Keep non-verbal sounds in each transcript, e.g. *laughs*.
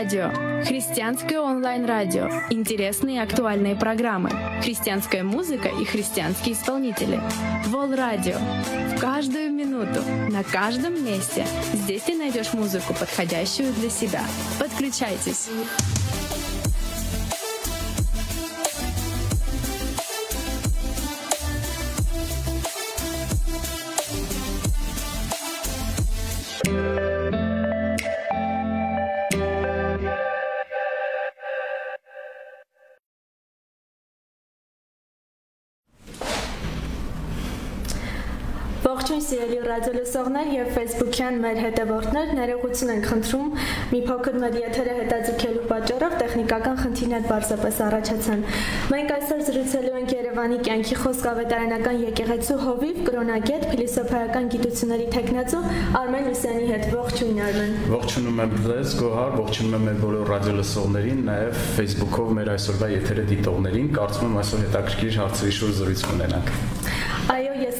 радио. Христианское онлайн-радио. Интересные и актуальные программы. Христианская музыка и христианские исполнители. Вол радио. В каждую минуту, на каждом месте. Здесь ты найдешь музыку, подходящую для себя. Подключайтесь. Սիրելի ռադիոլսողներ եւ Facebook-յան մեր հետևորդներ, ներողություն ենք խնդրում մի փոքր մեր եթերը հետաձգելու պատճառով տեխնիկական խնդիրներ բարձրապես առաջացան։ Մենք այսօր զրուցելու ենք Երևանի կյանքի խոսք ավետարանական եկեղեցու հովիվ կրոնագետ փիլիսոփայական գիտությունների տեխնացու Արմեն Լուսյանի հետ։ Ողջույն Արմեն։ Ողջունում եմ ձեզ Գոհար, ողջունում եմ մեր բոլոր ռադիոլսողներին, նաեւ Facebook-ով մեր այսօրվա եթերը դիտողներին։ Կարծում եմ այսօր հետաքրքիր հարցերի շուրջ զրույց կունենանք։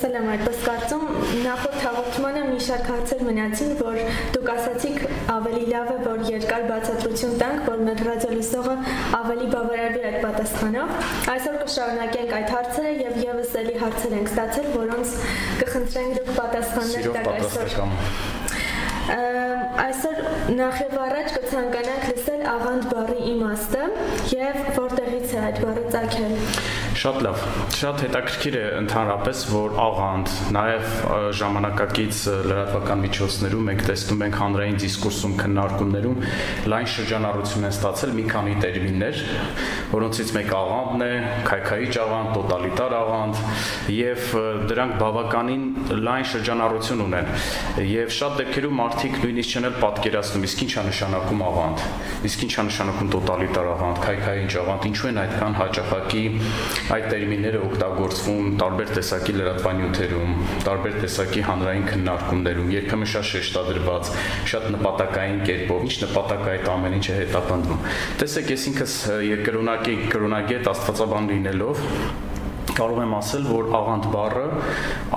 ես էլ եմ այդպես կարծում։ Նախորդ հաղորդմանը մի շարք հարցեր մնացին, որ դուք ասացիք ավելի լավ է, որ երկար բացատրություն տանք, որ մեր ռադիոլսողը ավելի բավարարվի այդ պատասխանով։ Այսօր կշարունակենք այդ հարցերը եւ եւս էլի հարցեր ենք ստացել, որոնց կխնդրենք դուք պատասխաններ տաք այսօր։ Այսօր նախ եւ առաջ կցանկանանք լսել աղանդ բառի իմաստը եւ որտեղից է այդ բառը ցակել։ Շատ լավ։ Շատ հետաքրքիր է ընդհանրապես, որ աղանդ, նաև ժամանակակից լրատվական միջոցներում մենք տեսնում ենք հանրային դիսկուրսում, քննարկումներում լայն շրջանառություն են ստացել մի քանի տերմիններ, որոնցից մեկ աղանդն է, քայքայիչ աղանդ, տոտալիտար աղանդ, եւ դրանք բավականին լայն շրջանառություն ունեն։ Եվ շատ դեպքերում մարդիկ նույնիսկ չեն պատկերացնում, իսկ ինչ է նշանակում աղանդ, իսկ ինչ է նշանակում տոտալիտար աղանդ, քայքայիչ աղանդ, ինչու են այդքան հաճախակի այդ տերմինները օգտագործվում տարբեր տեսակի լրատվանյութերում, տարբեր տեսակի հանրային քննարկումներում, երբեմն շատ շեշտադրված, շատ նպատակային կերպով, ինչ նպատակ այդ ամեն ինչը հետապնդվում։ Տեսեք, ես ինքս երկրոնակի կրոնագետ աստվածաբան լինելով կարող եմ ասել, որ աղանդ բառը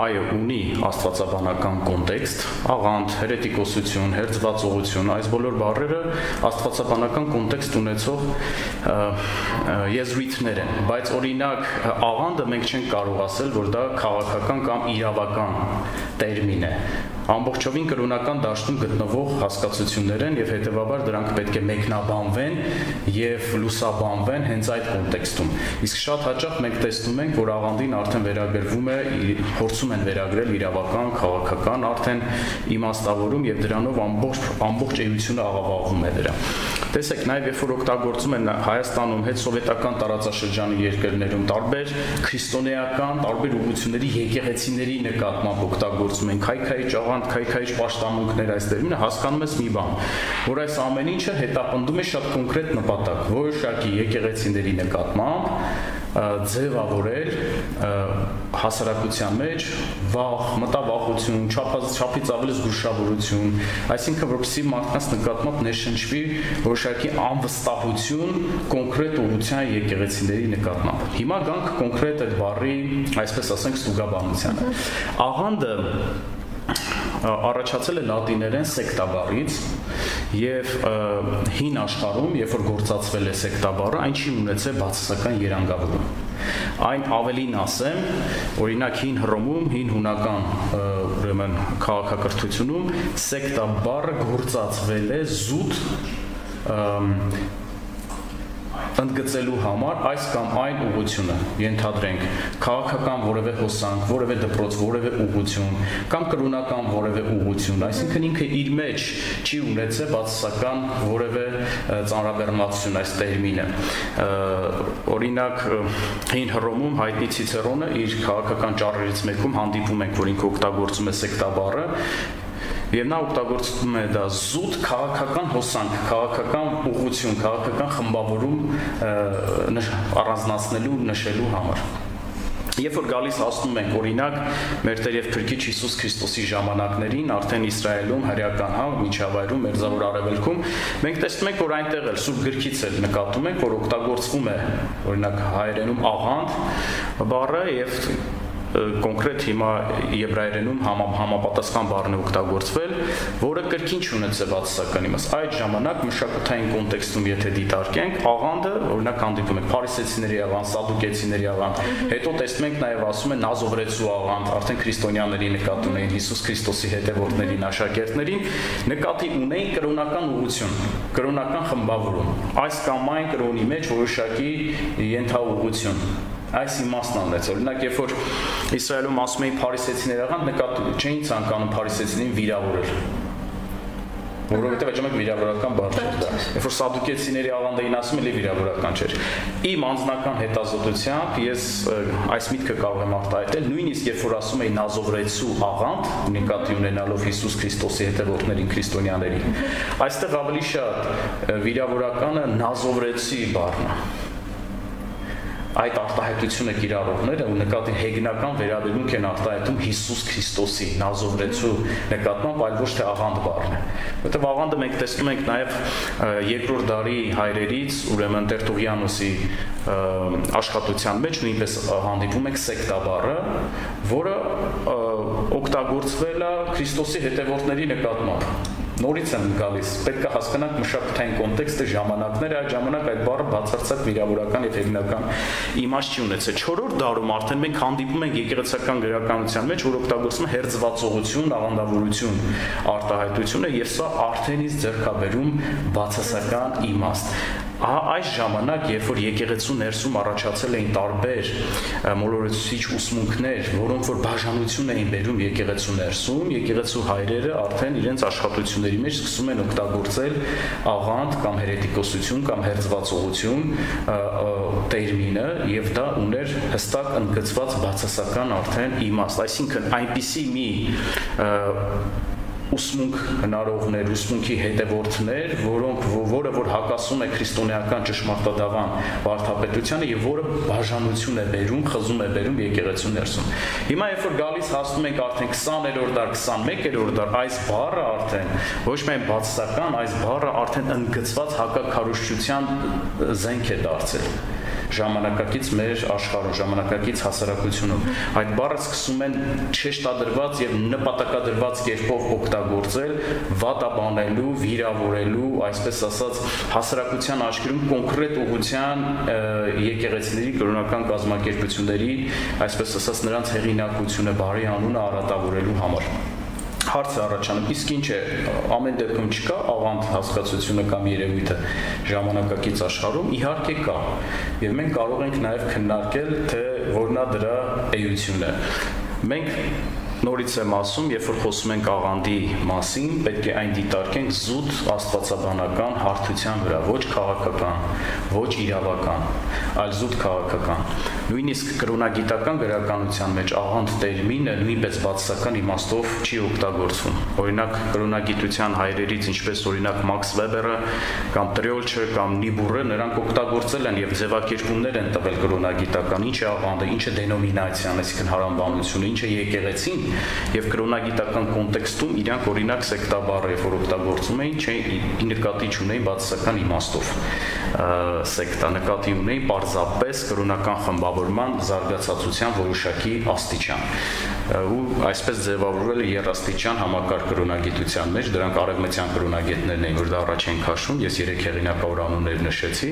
այո ունի աստվածաբանական կոնտեքստ, աղանդ, հերետիկոսություն, հերձվածողություն, այս բոլոր բառերը աստվածաբանական կոնտեքստ ունեցող եզրույթներ են, բայց օրինակ աղանդը մենք չենք կարող ասել, որ դա քաղաքական կամ իրավական տերմին է ամբողջովին կրոնական դաշտում գտնվող հասկացություններ են եւ հետեւաբար դրանք պետք է մեկնաբանվեն եւ լուսաբանվեն հենց այդ կոնտեքստում։ Իսկ շատ հաճախ մենք տեսնում ենք, որ աղանդին արդեն վերագրվում է, փորձում են վերագրել իրավական, քաղաքական, արդեն իմաստավորում եւ դրանով ամբողջ ամբողջ էությունը աղավաղվում է դրա։ Տեսեք, նաև երբ որ օգտագործում են Հայաստանում հետ սովետական տարածաշրջանի երկրներում տարբեր քրիստոնեական, տարբեր ուղությունների եկեղեցիների նկատմամբ օգտագործում են քայքայի ճաղանդ, քայքայի պաշտամունքներ այս դերմինը, հասկանում ես մի բան, որ այս ամեն ինչը հետապնդում է շատ կոնկրետ նպատակ, որոշակի եկեղեցիների նկատմամբ ձևավորել հասարակության մեջ վախ, մտավախություն, չափած չափից ավելի զգուշավորություն, այսինքն որպեսզի մարդկանց նկատմամբ ներշնչվի որոշակի անվստահություն կոնկրետ ուղղության եկեղեցիների նկատմամբ։ Հիմա գանք կոնկրետ այդ բառի, այսպես ասենք, ստուգաբանությանը։ Աղանդը առաջացել է լատիներեն սեկտաբարից եւ հին աշխարհում, երբ որ գործածվել է սեկտաբարը, այն չի ունեցել բացասական երանգավորում։ Այն ավելին ասեմ, օրինակ հին Հռոմում, հին հունական ուրեմն քաղաքակրթությունում սեկտա բառը գործածվել է զուտ ընդգծելու համար այս կամ այն ուղությունը ենթադրենք. Քաղաքական որևէ հոսանք, որևէ դպրոց, որևէ ուղություն կամ կրոնական որևէ ուղություն, այսինքն ինքը իր մեջ չի ունեցել բացասական որևէ ծանրաբեռնվածություն այս տերմինը։ Օրինակ հին Հռոմում հայտնի Ցիցերոնը իր քաղաքական ճառերից մեկում հանդիպում ենք, որ ինքը օգտագործում է սեկտաբառը Եվ նա օգտագործում է դա զուտ քաղաքական հոսանք, քաղաքական ուղղություն, քաղաքական խմբավորում առանձնացնելու, նշելու համար։ Երբ որ գալիս հասնում ենք օրինակ մեր Տեր եւ Փրկիչ Հիսուս Քրիստոսի ժամանակներին արդեն Իսրայելում հրեական հա միջավայրում Մերձավոր Արևելքում մենք տեսնում ենք որ այնտեղ էլ սուրբ գրքից էլ նկատում ենք որ օգտագործվում է օրինակ հայերենում աղանդ բառը եւ կոնկրետ հիմա եբրայերենում համա, համապատասխան բառն է օգտագործվել, որը կրկին չունեցե բացասական իմաստ։ Այդ ժամանակ մշակութային կոնտեքստում եթե դիտարկենք, աղանդը օրինակ հանդիպում ենք փարիսեցիների աղանդ, սադուկեցիների աղանդ, հետո տեսնում ենք նաև ասում են նազովրեցու աղանդ, արդեն քրիստոնյաների նկատի ունեին Հիսուս Քրիստոսի հետևորդներին, աշակերտներին, նկատի ունեին կրոնական ուղություն, կրոնական խմբավորում։ Այս կամ այն կրոնի մեջ որոշակի ենթաուղություն այս իմաստն ունեցել։ Օրինակ, երբ որ Իսրայելում ասում էին փարիսեցիներ աղան, նկատի չէին ցանկանում փարիսեցիներին վիրավորել որովհետև այդ ժամանակ վիրավորական բառ չէր դա։ Երբ որ սադուկեցիների աղանդային ասում էլի վիրավորական չէր։ Իմ անձնական հետազոտությամբ ես այս միտքը կարող եմ արտահայտել, նույնիսկ երբ որ ասում էի նազովրեցու աղանդ, նկատի ունենալով Հիսուս Քրիստոսի հետևորդներին, քրիստոնյաների, այստեղ ավելի շատ վիրավորականը նազովրեցի բառն է այդ արտահայտությունը կիրառողները ու նկատի հեգնական վերաբերմունք են արտահայտում Հիսուս Քրիստոսի նազովրեցու նկատմամբ, այլ ոչ թե աղանդ բառն է։ Որտեղ աղանդը մենք տեսնում ենք նաև երկրորդ դարի հայրերից, ուրեմն Տերտուղյանոսի աշխատության մեջ նույնպես հանդիպում ենք սեկտա բառը, որը օգտագործվել է Քրիստոսի հետևորդների նկատմամբ նորից եմ գալիս։ Պետք է հասկանանք մշակութային կոնտեքստը, ժամանակները, այդ ժամանակ այդ բառը բացարձակ վիրավորական եւ հեգնական իմաստ չի ունեցել։ 4-րդ դարում արդեն մենք հանդիպում ենք եկեղեցական գրականության մեջ, որ օգտագործում է հերձվածողություն, աղանդավորություն արտահայտությունը եւ սա արդեն իսկ ձեռքաբերում բացասական իմաստ այս ժամանակ, երբ որ եկեղեցու ներսում առաջացել էին տարբեր մոլորեցուցիչ ուսմունքներ, որոնք որ բաժանություն էին բերում եկեղեցու ներսում, եկեղեցու հայրերը արդեն իրենց աշխատությունների մեջ սկսում են օգտագործել աղանդ կամ հերետիկոսություն կամ հերձվածողություն տերմինը եւ դա ուներ հստակ ընդգծված բացասական արդեն իմաստ, այսինքն այնպիսի մի ուսմունք հնարողներ, ուսմունքի հետևորդներ, որոնք որը որ հակասում է քրիստոնեական ճշմարտադավան վարդապետությանը եւ որը բաժանություն է բերում, խզում է բերում եկեղեցու ներսում։ Հիմա երբ որ գալիս հասնում ենք արդեն 20-րդ դար, 21-րդ դար, այս բառը արդեն ոչ միայն բացասական, այս բառը արդեն ընդգծված հակակարուշչության զենք է դարձել ժամանակակից մեր աշխարհում, ժամանակակից հասարակությունում։ Այդ բառը սկսում են չեշտադրված եւ նպատակադրված կերպով օգտագործել վատաբանելու, վիրավորելու, այսպես ասած, հասարակության աշխարհում կոնկրետ ուղղության եկեղեցիների կրոնական կազմակերպությունների, այսպես ասած, նրանց հեղինակությունը, բարի անունը արատավորելու համար հարցը առաջանում իսկ ինչ է ամեն դեպքում չկա ավանդ հասկացությունը կամ երևույթը ժամանակակից աշխարհում իհարկե կա եւ մենք կարող ենք նաեւ քննարկել թե որնա դրա էությունը մենք Նորից եմ ասում, երբ որ խոսում ենք աղանդի մասին, պետք է այն դիտարկենք զուտ աստվածաբանական հարթության վրա, ոչ քաղաքական, ոչ իրավական, այլ զուտ քաղաքական։ Նույնիսկ կրոնագիտական գրականության մեջ աղանդ տերմինը նույնպես բացասական իմաստով չի օգտագործվում։ Օրինակ կրոնագիտության հայրերից, ինչպես օրինակ Մաքս Վեբերը կամ Տրիոլչը կամ Նիբուրը, նրանք օգտագործել են եւ ձևակերպումներ են տվել կրոնագիտական, ինչ է աղանդը, ինչ է դենոմինացիան, այսինքն հարամբանությունը, ինչ է եկեղեցին եւ կրոնագիտական կոնտեքստում իրանք օրինակ սեկտաբառը երբ որ օգտագործում էին, չէին նկատի չունեին բացասական իմաստով սեկտա նկատի ունեին պարզապես կրոնական խմբավորման զարգացածության որոշակի աստիճան ու այսպես ձևավորվել է երաստիճան համակարգ կրոնագիտության մեջ դրանք արևմտյան կրոնագետներն էին որ դա առաջ են քաշում ես երեք հեղինակավոր անուններ նշեցի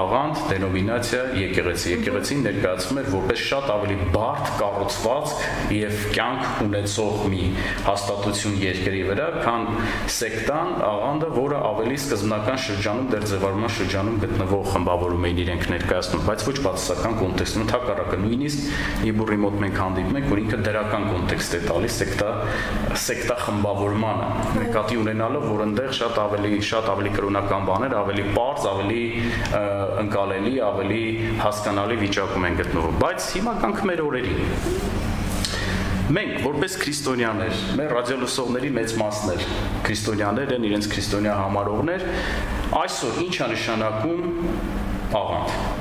աղանդ դենոմինացիա եկեղեցի եկեղեցին ներկայացվում էր որպես շատ ավելի բարդ կառուցվածք եւ կյանք ունեցող մի հաստատություն երկրի վրա, քան սեկտան, աղանդը, որը ավելի սկզբնական շրջանում դեր ձևավորման շրջանում գտնվող խմբավորում էին իրենք ներկայացնում, բայց ոչ բացասական կոնտեքստում, հակառակը նույնիսկ Իբուրի մոտ մենք հանդիպում ենք, որ ինքը դրական կոնտեքստ է տալիս սեկտա սեկտա խմբավորմանը, նկատի ունենալով, որ այնտեղ շատ ավելի շատ ավելի կրոնական բաներ, ավելի པարզ, ավելի ընկալելի, ավելի հասկանալի վիճակում են գտնվում, բայց հիմա կանք մեր օրերին Մենք որպես քրիստոնյաներ, մեր ռադիոլսողների մեծ մասն էլ քրիստոնյաներ են, իրենց քրիստոնյա համարողներ, այսօր ի՞նչ է նշանակում աղանդ։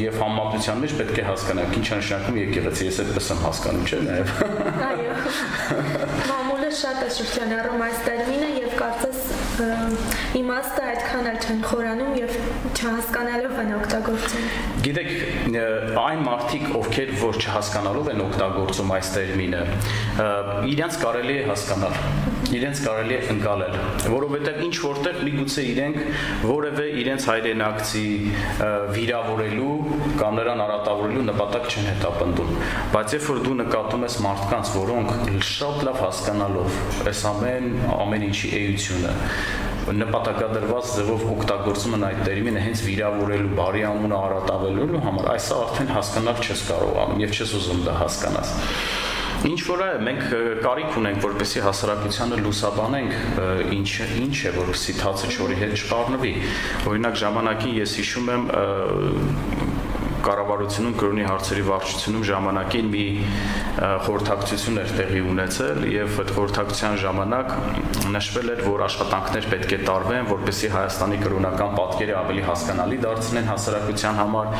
եւ համապատասխան մեջ պետք է հասկանանք ինչ նշանակում եկեղեցի, ես այդպես եմ հասկանում, չէ՞ նաեւ։ Այո։ *laughs* Մամուլը շատ է շրջանառում այս տերմինը եւ կարծես իմաստը այդքան էլ չեն խորանում եւ չհասկանալով են օգտագործում։ Գիտեք, այն մարդիկ, ովքեր որ չհասկանալով են օգտագործում այս տերմինը, իրենց կարելի է հասկանալ իրենց կարելի է ընկալել, որովհետև ինչ որտեղ միգուցե իրենք որևէ իրենց հայրենակցի վիրավորելու կամ նրան արատավորելու նպատակ չեն հետապնդում, բայց երբ որ դու նկատում ես մարդկանց, որոնք շատ լավ հասկանալով այս ամեն ամեն ինչի էությունը նպատակադրված ձևով օգտագործում են այդ տերմինը հենց վիրավորելու, բարի անունը արատավելու համար, այսա արդեն հասկանալ չես կարողանում եւ չես ուզում դա հասկանաս։ Ինչ որ է, մենք կարիք ունենք, որպեսի հասարակությանը լուսաբանենք, ինչ ինչ է, որպեսի թացը չորի հետ չխառնվի։ Օրինակ ժամանակին ես հիշում եմ կառավարությունում կրոնի հարցերի վարչությունում ժամանակին մի խորհրդակցություն էր տեղի ունեցել եւ այդ խորհրդակցության ժամանակ նշվել էր, որ աշխատանքներ պետք է տարվեն, որպեսզի Հայաստանի կրոնական պատկերը ավելի հասկանալի դարձնեն հասարակության համար,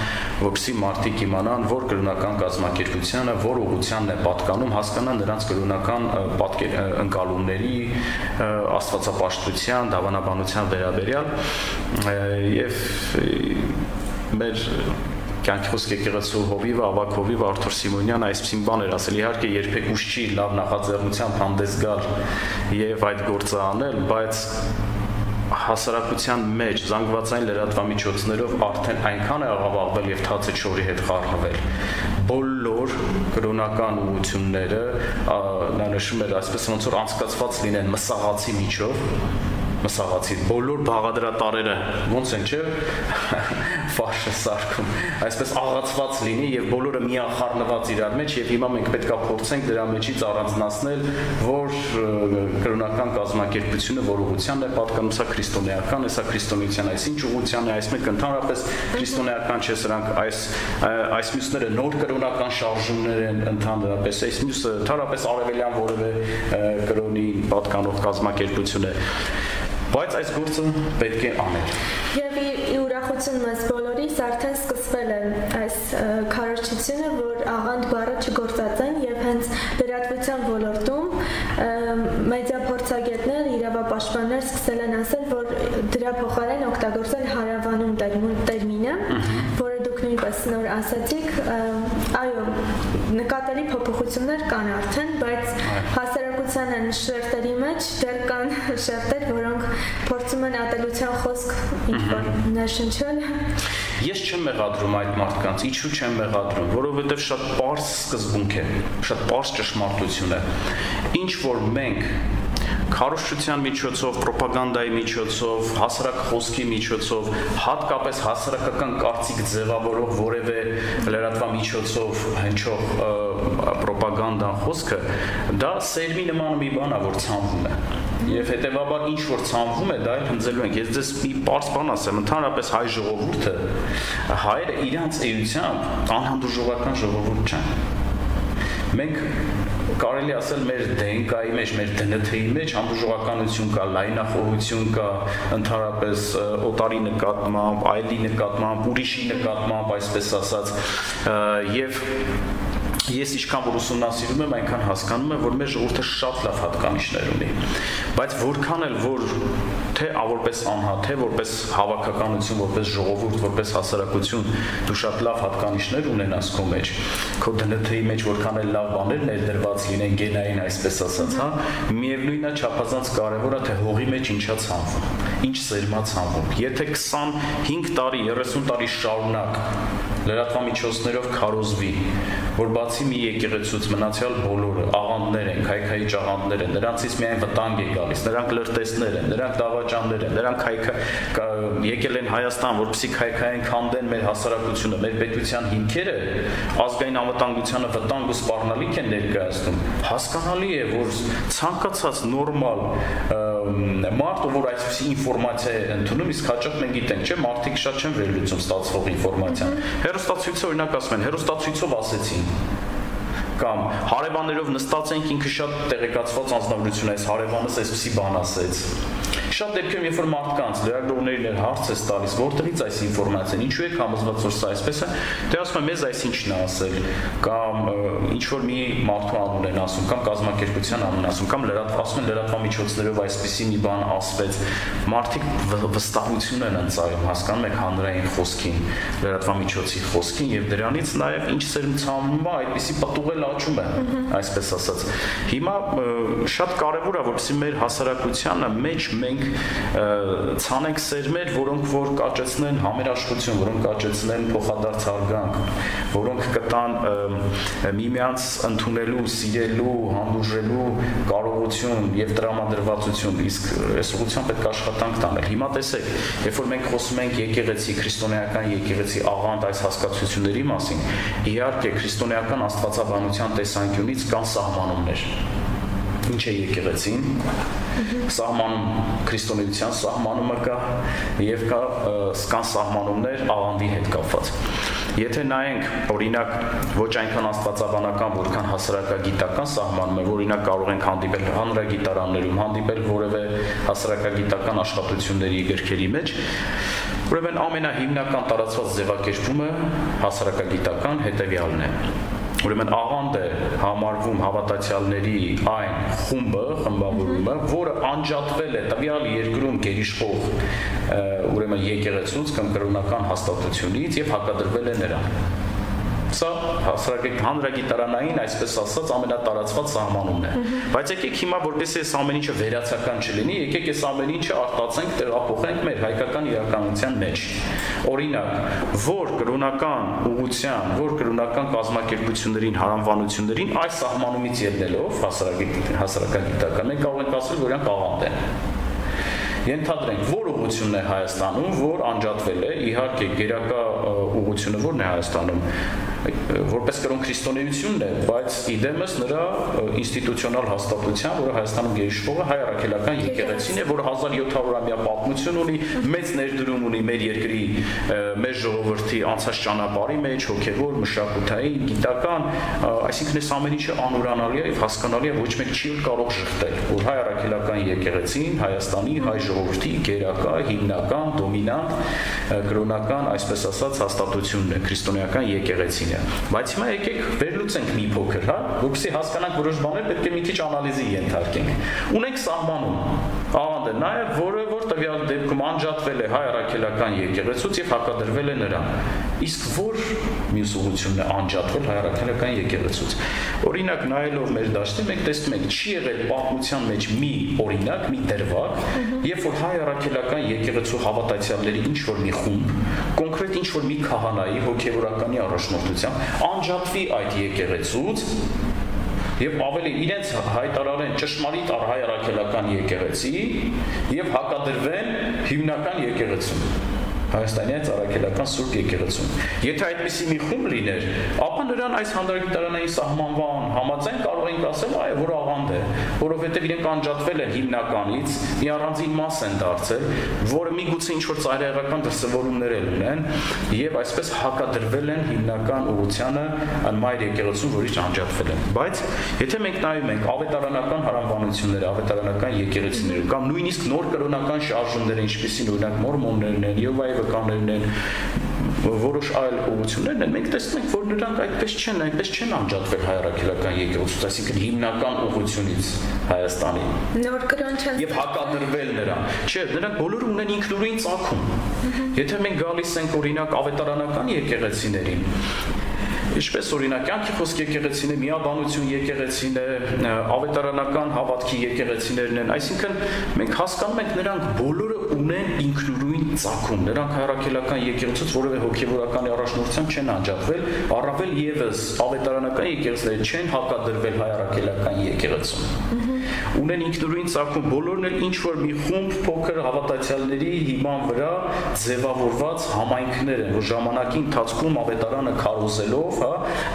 որպեսզի մարդիկ իմանան, որ կրոնական կազմակերպությանը որ ուղղությանն է պատկանում, հասկանան նրանց կրոնական պատկեր ընկալումների, աստվածապաշտության, դավանաբանության վերաբերյալ եւ մեր կյանքի խոսք եկեղեցու հովիվը, ավակ հովիվը Արթուր Սիմոնյանը այսպեսին բան էր ասել, իհարկե երբեք ուշ չի լավ նախաձեռնությամբ հանդես գալ եւ այդ գործը անել, բայց հասարակության մեջ զանգվածային լրատվամիջոցներով արդեն այնքան է աղավաղվել եւ թացը չորի հետ խառնվել բոլոր կրոնական ուղությունները նա նշում էր այսպես ոնց որ անցկացված լինեն մսաղացի միջով մսաղացի բոլոր բաղադրատարերը ոնց են չէ *laughs* ֆաշը սարքում այսպես աղացված լինի եւ բոլորը միախառնված իրար մեջ եւ հիմա մենք պետքա փորձենք դրա մեջից առանձնացնել որ կրոնական կազմակերպությունը որ ուղղությանն է պատկանում սա քրիստոնեական է սա քրիստոնեության այս ինչ ուղղության է այս մեկ ընդհանրապես քրիստոնեական չէ սրանք այս այս մյուսները նոր կրոնական շարժումներ են ընդհանրապես այս մյուսը ընդհանրապես արևելյան որևէ կրոնի պատկանող կազմակերպություն է բայց այս գործը պետք է անել։ Եվ ի ուրախություն մեզ բոլորիս արդեն սկսվել է այս քարոզչությունը, որ աղանդ բառը չգործածեն եւ հենց լրատվության ոլորտում մեդիա փորձագետներ, իրավապաշտպաններ սկսել են ասել, որ դրա փոխարեն օգտագործել հարավանում տերմինը, որը դուք նույնպես նոր ասացիք, այո, նկատելի փոփոխություններ կան արդեն, բայց հասարակության են շերտերի մեջ դեռ կան *laughs* շերտեր, որոնք փորձում են ատելության խոսք ինչ-որ ներշնչել։ Ես չեմ մեղադրում այդ մարդկանց, ինչու չեմ մեղադրում, որովհետև շատ པարս սկզբունք է, շատ པարս ճշմարտություն է։ Ինչ որ մենք քարոշչության միջոցով, ռոպագանդայի միջոցով, հասարակ խոսքի միջոցով, հատկապես հասարակական կարծիք ձևավորող որևէ լրատվամիջոցով հնչող ռոպագանդան խոսքը, դա սերմի նման մի բան է, որ ցանվում է եւ հետեւաբար ինչ որ ցանվում է դա էլ հնձելու ենք ես ձեզ մի པարս բան ասեմ ընդհանրապես հայ ժողովուրդը հայերը իրանց էությամբ անհանդուրժողական ժողովուրդ չեն մենք կարելի ասել մեր DNK-ի մեջ, մեր DNT-ի մեջ հանդուրժողականություն կա, լայնախոհություն կա, ընդհանրապես օտարի նկատմամբ, այլի նկատմամբ, ուրիշի նկատմամբ, այսպես ասած, եւ ես ինչքան որ ուսումնասիրում եմ, այնքան հասկանում եմ, որ մեր ժողովուրդը շատ լավ հատկանիշներ ունի։ Բայց որքան էլ որ թե որպես անհատ, թե որպես հավաքականություն, որպես ժողովուրդ, որպես հասարակություն դու շատ լավ հատկանիշներ ունենաս քո մեջ, քո դնթի մեջ որքան էլ լավ բաներ ներդրված լինեն գենային, այսպես ասած, հա, միևնույնն է չափազանց կարևոր է թե հողի մեջ ինչա ցանվում, ինչ սերմա ցանվում։ Եթե 25 տարի, 30 տարի շարունակ լրատվամիջոցներով քարոզվի, որ բացի մի եկեղեցուց մնացյալ բոլորը աղանդներ են, քայքայի աղանդներ են, նրանցից միայն վտանգ է գալիս, նրանք լրտեսներ են, նրանք դավաճաններ են, նրանք քայքա եկել են Հայաստան, որպեսզի քայքային քանդեն մեր հասարակությունը, մեր պետության հիմքերը, ազգային անվտանգությանը վտանգ ու սպառնալիք են ներկայացնում։ Հասկանալի է, որ ցանկացած նորմալ մարդ, որ այսպիսի ինֆորմացիա է ընդունում, իսկ հաճախ մենք գիտենք, չէ, մարդիկ շատ չեն վերլուծում ստացվող ինֆորմացիան։ Հերոստացույցը օրինակ ասում են, հերոստացույցով ասեցին կամ հարևաններով նստած ենք ինքը շատ տեղեկացված անձնավորություն այս հարևանս այսպեսի բան ասեց Շատ դեպքերում երբ որ մարդկանց լրագրողներին էր հարց է տալիս, որտեղից այս ինֆորմացիան, ինչու եք համոզված որ սա այսպես է, դե ասում են մեզ այս ինչն է ասել, կամ ինչ որ մի մարդու անուն են ասում, կամ կազմակերպության անուն ասում, կամ լրատվասում են լրատվամիջոցներով այսպիսի մի բան ասվեց։ Մարդիկ վստահություն են ընծայում, հասկանում եք հանրային խոսքին, լրատվամիջոցի խոսքին եւ դրանից նաեւ ինչ սերմցանում է, այդպիսի պատուղել աճում է, այսպես ասած։ Հիմա շատ կարեւոր է, որպեսզի մեր հասարակությանը մեջ մենք ցանենք սերմեր, որոնք որ կաճեցնեն համերաշխություն, որոնք կաճեցնեն փոխադարձ հարգանք, որոնք կտան միմյանց ընդունելու, սիրելու, հանդուրժելու կարողություն եւ տրամադրվածություն, իսկ այս ուղղությամբ պետք է աշխատանք տանել։ Հիմա տեսեք, երբ որ մենք խոսում ենք եկեղեցի, քրիստոնեական եկեղեցի աղանդ այս հասկացությունների մասին, իհարկե քրիստոնեական աստվածաբանության տեսանկյունից կան սահմանումներ ինչ է եկեղեցին սահմանում քրիստոնեության սահմանումը կա եւ կա կան սահմանումներ աղանդի հետ կապված Եթե նայենք օրինակ ոչ այնքան աստվածաբանական, որքան հասարակագիտական սահմանում է, օրինակ կարող ենք հանդիպել հանրագիտարաններում, հանդիպել որևէ հասարակագիտական աշխատությունների գրքերի մեջ, ուրեմն ամենահիմնական տարածված ձևակերպումը հասարակագիտական հետևյալն է Ուրեմն աղանդ է համարվում հավատացյալների այն խումբը, խմբավորումը, որը անջատվել է տվյալ երկրում գերիշխող ուրեմն եկեղեցուց կամ կրոնական հաստատությունից եւ հակադրվել է նրան Սա հասարակական հանրագիտարանային, այսպես ասած, ամենատարածված սահմանումն է։ Բայց եկեք հիմա որպեսզի այս ամեն ինչը վերացական չլինի, եկեք այս ամեն ինչը արտացենք, տեղափոխենք մեր հայկական իրականության մեջ։ Օրինակ, որ կրոնական ուղղության, որ կրոնական կազմակերպություններին, հարանվանություններին այս սահմանումից ելնելով հասարակագիտական, մենք կարող ենք ասել, որ իրանք աղանդ են Ենթադրենք, որ ուղությունն է Հայաստանում, որ անջատվել է, իհարկե գերակա ուղությունը որն է Հայաստանում, որպես կրոն քրիստոնեությունն է, բայց իդեմս նրա ինստիտուցիոնալ հաստատության, որը Հայաստանում գերիշխողը հայ առաքելական եկեղեցին է, որը 1700-ամյա պատմություն ունի, մեծ ներդրում ունի մեր երկրի մեր ժողովրդի անցած ճանապարհի մեջ, հոգևոր, մշակութային, գիտական, այսինքն այս ամեն ինչը անուրանալի է եւ հասկանալի է, ոչ մեկ չի կարող շղթել, որ հայ առաքելական եկեղեցին Հայաստանի հայ ժողովրդի գերակա, հիմնական, դոմինանտ կրոնական, այսպես ասած, հաստատությունն է, քրիստոնեական եկեղեցին է։ Բայց հիմա եկեք վերլուծենք մի փոքր, հա, որովհետեւ հասկանանք որոշ բաներ պետք է մի քիչ անալիզի ենթարկենք։ Ունենք սահմանում աղանդ է նաև, որը որ տվյալ դեպքում անջատվել է հայ առաքելական եկեղեցուց եւ հակադրվել է նրան։ Իսկ որ մյուս ուղությունն է անջատվել հայ առաքելական եկեղեցուց։ Օրինակ նայելով մեր դաշտին մենք տեսնում ենք չի եղել պատմության մեջ մի օրինակ, մի դրվագ, երբ որ հայ առաքելական եկեղեցու հավատացյալների ինչ որ մի խումբ, կոնկրետ ինչ որ մի քահանայի հոգեվորականի առաջնորդությամբ անջատվի այդ եկեղեցուց եւ ավելի իրենց հայտարարեն ճշմարիտ առ հայ առաքելական եկեղեցի եւ հակադրվեն հիմնական եկեղեցուն Հայաստանի ծառայքելական Սուրբ եկեղեցում։ Եթե այդպիսի մի խումբ լիներ, ապա նրան այս հանդարտարանային սահմանվան համաձայն կարող ենք ասել, այո, որ աղանդ է, որովհետև իրենք անջատվել են հիմնականից, մի առանձին մաս են դարձել, որը միգուցե ինչ որ ծայրահեղական դրսևորումներ ունեն եւ այսպես հակադրվել են հիմնական ուղությանը մայր եկեղեցուն, որից անջատվել են։ Բայց եթե մենք նայում ենք ավետարանական հարանվանությունները, ավետարանական եկեղեցիներում կամ նույնիսկ նոր կրոնական շարժումները, ինչպիսին օրինակ մորմոններն են, Եհովայի վկաներն են որոշ այլ ուղություններն են մենք տեսնում ենք որ նրանք այդպես չեն այդպես չեն անջատվել հայրաքելական եկեղեցուց այսինքն հիմնական ուղությունից Հայաստանի նոր կրոն չեն եւ հակադրվել նրան չէ նրանք բոլորը ունեն ինքնուրույն ցակում եթե մենք գալիս ենք օրինակ ավետարանական եկեղեցիներին Ինչպես օրինակ կյանքի խոսք եկեղեցին է, միաբանություն եկեղեցին է, ավետարանական հավատքի եկեղեցիներն են, այսինքն մենք հասկանում ենք նրանք բոլորը ունեն ինքնուրույն ցակում։ Նրանք հայրաքելական եկեղեցուց որևէ հոգեվորականի առաջնորդությամբ չեն անջատվել, առավել եւս ավետարանական եկեղեցիները չեն հակադրվել հայրաքելական եկեղեցուն ունեն ինքնուրույն ցակում բոլորն էլ ինչ որ մի խումբ փոքր հավատացյալների հիման վրա ձևավորված համայնքներ են որ ժամանակի ընթացքում ավետարանը քարոզելով հա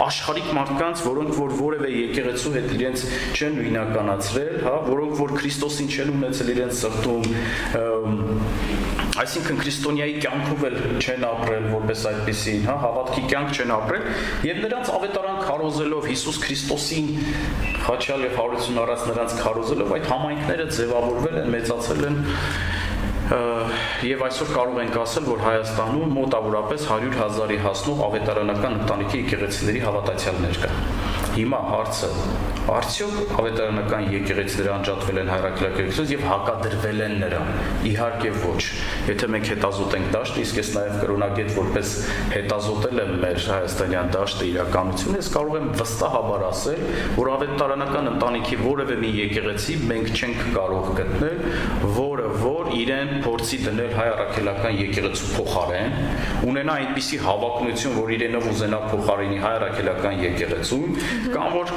աշխարհիկ մարդկանց որոնք որ որևէ եկեղեցու հետ իրենց չեն նույնականացրել հա որոնք որ Քրիստոսին չեն ունեցել իրենց սրտում այսինքն քրիստոնյայի կյանքով էլ չեն ապրել որպես այդպեսին, հա, հավատքի կյանք չեն ապրել եւ նրանց ավետարան քարոզելով Հիսուս Քրիստոսին խաչյալ եւ հարություն առած նրանց քարոզելով այդ համայնքները ձևավորվել են, մեծացել են եւ այսօր կարող ենք ասել, որ Հայաստանում մոտավորապես 100 հազարի հասնող ավետարանական ընտանիքի եկեղեցիների հավատացյալներ կա։ Հիմա հարցը արդյոք ավետարանական եկեղեցիները անջատվել են հայրաքրակերից եւ հակադրվել են նրան։ Իհարկե ոչ։ Եթե մենք հետազոտենք դաշտը, իսկ ես նաեւ կրոնագետ որպես հետազոտել եմ մեր հայաստանյան դաշտը իրականությունը, ես կարող եմ վստահաբար ասել, որ ավետարանական ընտանիքի որևէ մի եկեղեցի մենք չենք կարող գտնել, որը որ իրեն փորձի դնել հայ առաքելական եկեղեցու փոխարեն, ունենա այնպիսի հավակնություն, որ իրենով ուզենա փոխարինի հայ առաքելական եկեղեցուն, կամ որ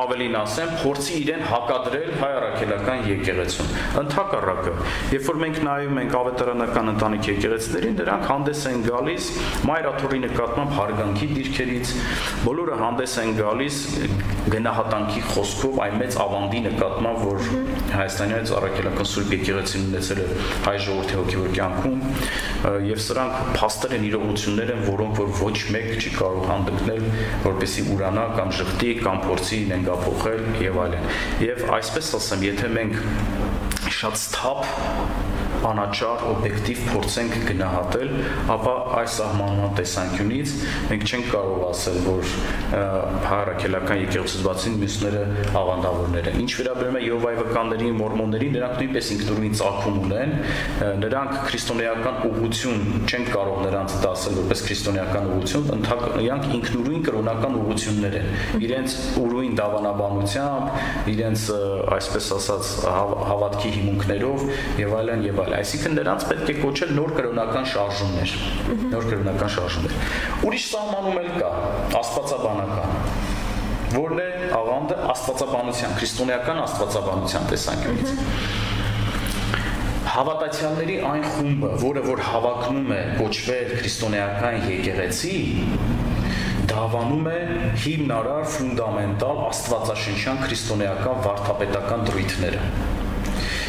ավելին ասեմ, փորձի իրեն հակադրել հայ առաքելական եկեղեցուն։ Ընթակառակը, երբ որ մենք նայում ենք ավետարանական ընտանիք եկեղեցիներին, նրանք հանդես են գալիս մայրաթորի նկատմամբ հարգանքի դիրքերից, բոլորը հանդես են գալիս գնահատանքի խոսքով այն մեծ ավանդի նկատմամբ, որ Հայաստանից առաքելական Սուրբ եկեղեցին ունեցել է հայ ժողովրդի հոգևոր կյանքում, եւ սրանք փաստեր են իրողություններ են, որոնք որ ոչ մեկ չի կարող հանդգնել, որպեսի ուրանա կամ ժխտի կամ փորձի նենգափոխել եւ այլն։ Եվ այսպես ասեմ, եթե մենք շատ սթափ անաչառ օբյեկտիվ փորձենք գնահատել, ապա այս սահմանման տեսանկյունից մենք չենք կարող ասել, որ հարակելական եկեղեցուց բացին մյուսները աղանդավորներ են։ Ինչ վերաբերում է Եհովայի վկաններին, մորմոններին, նրանք նույնպես ինքնուրույն ցակում ունեն, նրանք քրիստոնեական ուղություն չեն կարող նրանց դասել որպես քրիստոնեական ուղություն, ընդհանրապես ինքնուրույն կրոնական ուղություններ են։ Իրենց ուրույն դավանաբանությամբ, իրենց այսպես ասած հավատքի հիմունքներով եւ այլն եւ այլն այսինքն նրանց պետք է կոչել նոր կրոնական շարժումներ, նոր կրոնական շարժումներ։ Ուրիշ սահմանում էլ կա աստվածաբանական որն է աղանդը աստվածաբանության, քրիստոնեական աստվածաբանության տեսանկյունից հավատացյալների այն խումբը, որը որ հավակնում է կոչվել քրիստոնեական եկեղեցի, դավանում է հիմնարար ֆունդամենտալ աստվածաշնչյան քրիստոնեական վարդապետական դրույթները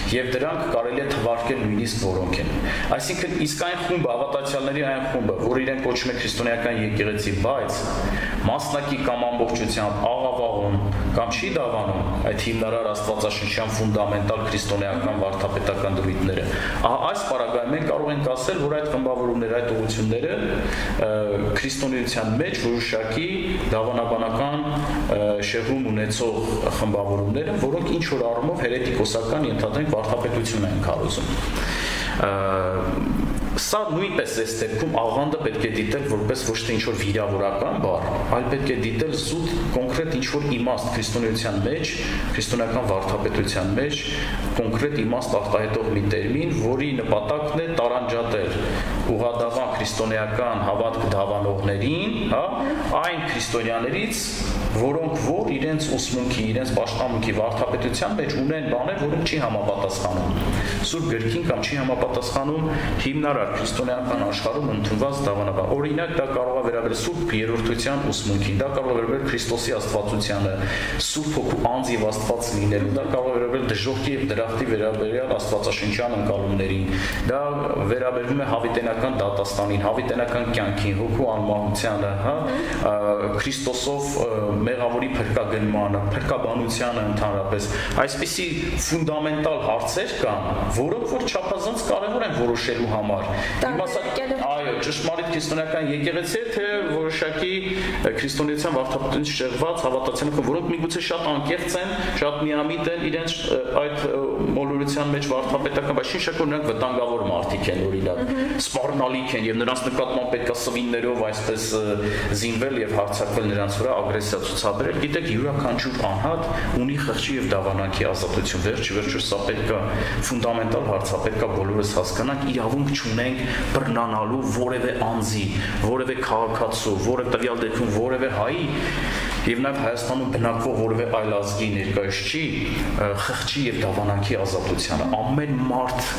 եւ դրանք կարելի է թվարկել նույնիսկ որոնք են։ Այսինքն իսկ այն խումբը, հավատացյալների այն խումբը, որ իրեն կոչում է քրիստոնեական եկեղեցի, բայց մասնակի կամ ամբողջությամբ աղավաղում կամ չի դավանում այդ հիմնարար աստվածաշնչյան ֆունդամենտալ քրիստոնեական վարդապետական դրույթները։ Ահա այս պարագայում մենք կարող ենք ասել, որ այդ խմբավորումները, այդ ուղությունները քրիստոնեության մեջ որոշակի դավանաբանական շեղում ունեցող խմբավորումներ են, որոնք ինչ որ առումով հերետիկոսական ենթադրենք վարդապետություն են քարոզում Սա նույնպես այս դեպքում աղանդը պետք է դիտել որպես ոչ թե ինչ-որ վիրավորական բառ, այլ պետք է դիտել զուտ կոնկրետ ինչ-որ իմաստ քրիստոնեության մեջ, քրիստոնեական վարդապետության մեջ կոնկրետ իմաստ արտահայտող մի տերմին, որի նպատակն է տարանջատել ուղադավան քրիստոնեական հավատք դավանողներին, հա, այն քրիստոնյաներից, որոնք որ իրենց ուսմունքի, իրենց պաշտամունքի վարդապետության մեջ ունեն բաներ, որոնք չի համապատասխանում Սուրբ գրքին կամ չի համապատասխանում հիմնարար քրիստոնեական աշխարհում ընդունված դավանաբար։ Օրինակ դա կարող է վերաբերել Սուրբ երրորդության ուսմունքին, դա կարող է վերաբերել Քրիստոսի աստվածությանը, Սուրբ հոգու անձ եւ Աստված լինելուն, դա կարող է վերաբերել դժոխքի եւ դրախտի վերաբերյալ աստվածաշնչյան ընկալումներին։ Դա վերաբերվում է հավիտենական դատաստանին, հավիտենական կյանքին, հոգու անմահությանը, հա, Քրիստոսով մեղավորի փրկագնմանը, փրկաբանությանը ընդհանրապես այսպիսի ֆունդամենտալ հարցեր կան, որոնք որ չափազանց կարևոր են որոշելու համար։ Այո, ճշմարիտ քրիստոնեական եկեղեցի է, թե որոշակի քրիստոնեության վարդապետությունից շեղված հավատացյալները, որոնք միգուցե շատ անկեղծ են, շատ միամիտ են իրենց այդ մոլորության մեջ վարդապետական, բայց շիշակ որ նրանք վտանգավոր մարդիկ են օրինակ, սպառնալիք են եւ նրանց նկատմամբ պետքա սվիններով այսպես զինվել եւ հարձակվել նրանց վրա ագրեսիա ցուցաբերել, գիտեք, յուրաքանչյուր անհատ ունի խղճի եւ դավանանքի ազատություն։ Վերջ վերջը սա պետքա ֆունդամենտալ հարց է, պետքա բոլորս հասկանանք, իրավունք չունենք բռնանալու որևէ անձի, որևէ քաղաքացու, որևէ տվյալ դեպքում որևէ հայի եւ նաեւ Հայաստանում բնակվող որևէ այլ ազգի ներկայացուցիչի խղճի եւ դավանանքի ազատությանը ամեն մարդ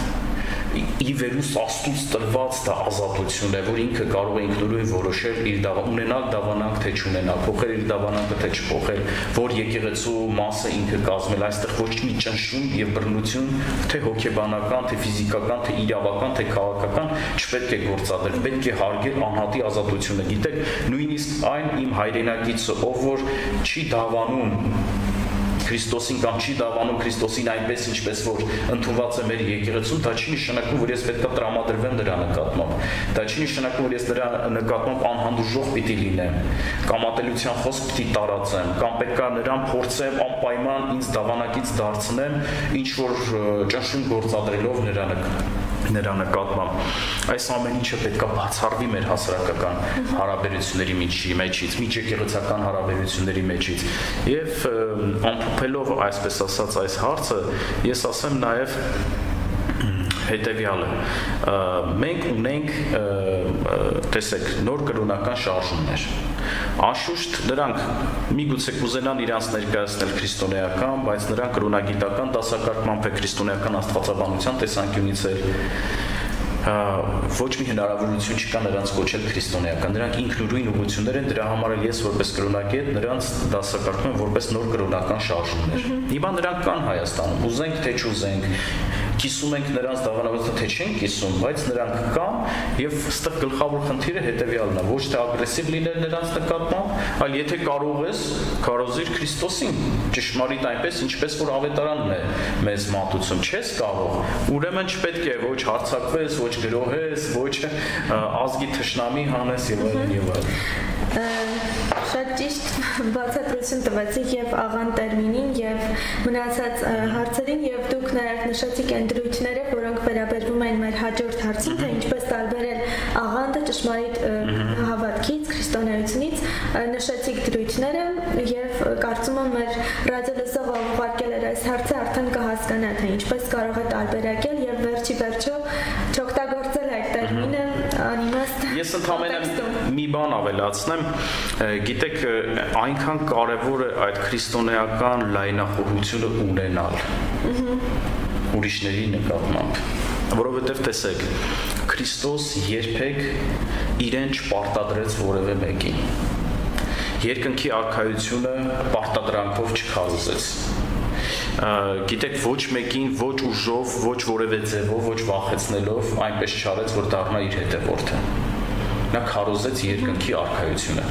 ի վերուս աստուց տրված դա ազատություն է, որ ինքը կարող է ինքնուրույն որոշել իր դավա ունենալ դավանանք թե չունենալ, փոխել իր դավանանքը թե չփոխել, որ եկեղեցու մասը ինքը կազմել, այստեղ ոչ մի ճնշում եւ բռնություն, թե հոգեբանական, թե ֆիզիկական, թե իրավական, թե քաղաքական չպետք է գործադրել, պետք է հարգել անհատի ազատությունը։ Գիտեք, նույնիսկ այն իմ հայրենակիցը, ով որ չի դավանում Քրիստոսին կամ չի դավանում Քրիստոսին այնպես ինչպես որ ընդունված է մեր եկեղեցում, դա չի նշանակում, որ ես պետքա տրամադրվեմ դրա նկատմամբ։ Դա չի նշանակում, որ ես դրա նկատմամբ անհանդուրժող պիտի լինեմ, կամ ատելության խոսք պիտի տարածեմ, կամ պետքա նրան փորձեմ անպայման ինձ դավանակից դարձնեմ, ինչ որ ճնշում գործադրելով նրա նկատմամբ նրա նկատմամբ այս ամեն ինչը պետքա բացառվի մեր հասարակական հարաբերությունների միջի մեջից, միջեկեղեցական հարաբերությունների մեջից եւ ամփոփելով այսպես ասած այս հարցը ես ասեմ նաեւ հետեւյալը մենք ունենք տեսեք նոր կրոնական շարժումներ Անշուշտ նրանք միգուցե կուզենան իրանց ներկայացնել քրիստոնեական, բայց նրանք կրոնագիտական դասակարգմամբ է քրիստոնեական աստվածաբանության տեսանկյունից էլ ոչ մի հնարավորություն չկա նրանց կոչել քրիստոնեական։ Նրանք ինքնուրույն ուղություններ են, դրա համար էլ ես որպես կրոնակետ նրանց դասակարգում եմ որպես նոր կրոնական շարժումներ։ Հիմա նրանք կան Հայաստանում, ուզենք թե չուզենք, կիսում ենք նրանց դավանագործը թե չեն կիսում, բայց նրանք կան եւ ստեղ գլխավոր խնդիրը հետեւյալն է, ոչ թե ագրեսիվ լինել նրանց նկատմամբ, այլ եթե կարող ես, կարոզիր Քրիստոսին, ճշմարիտ այնպես, ինչպես որ ավետարանն է մեզ մատուցում, չես կարող, ուրեմն չպետք է ոչ հարցակվես, ոչ գրոհես, ոչ ազգի թշնամի հանես եւ այլն եւ այլն շատ ճիշտ բացատրություն տվեցիք եւ աղան տերմինին եւ մնացած հարցերին եւ դուք նաեւ նշեցիք այն դրույթները, որոնք վերաբերվում են մեր հաջորդ հարցին, թե ինչպես տարբերել աղանդը ճշմարիտ հավատքից, քրիստոնեությունից, նշեցիք դրույթները եւ կարծում եմ մեր ռադիոլսող ուղարկել էր այս հարցը արդեն կհասկանա թե ինչպես կարող է տարբերակել եւ վերջի վերջո չօգտագործել այդ տերմինը անիմաստ Ես ընդհանրապես մի բան ավելացնեմ, գիտեք, այնքան կարևոր է այդ քրիստոնեական լայնախոհությունը ունենալ։ Ուրիշների նկատմամբ, որովհետև տեսեք, Քրիստոս երբեք իրեն չպարտադրեց որևէ մեկին։ Երկնքի արխայությունը պարտադրանքով չքարոզեց գիտեք ոչ մեկին ոչ ուժով, ոչ որևէ ձևով, ոչ վախեցնելով այնպես չարեց, որ դառնա իր հետևորդը։ Նա քարոզեց երկնքի արխայությունը։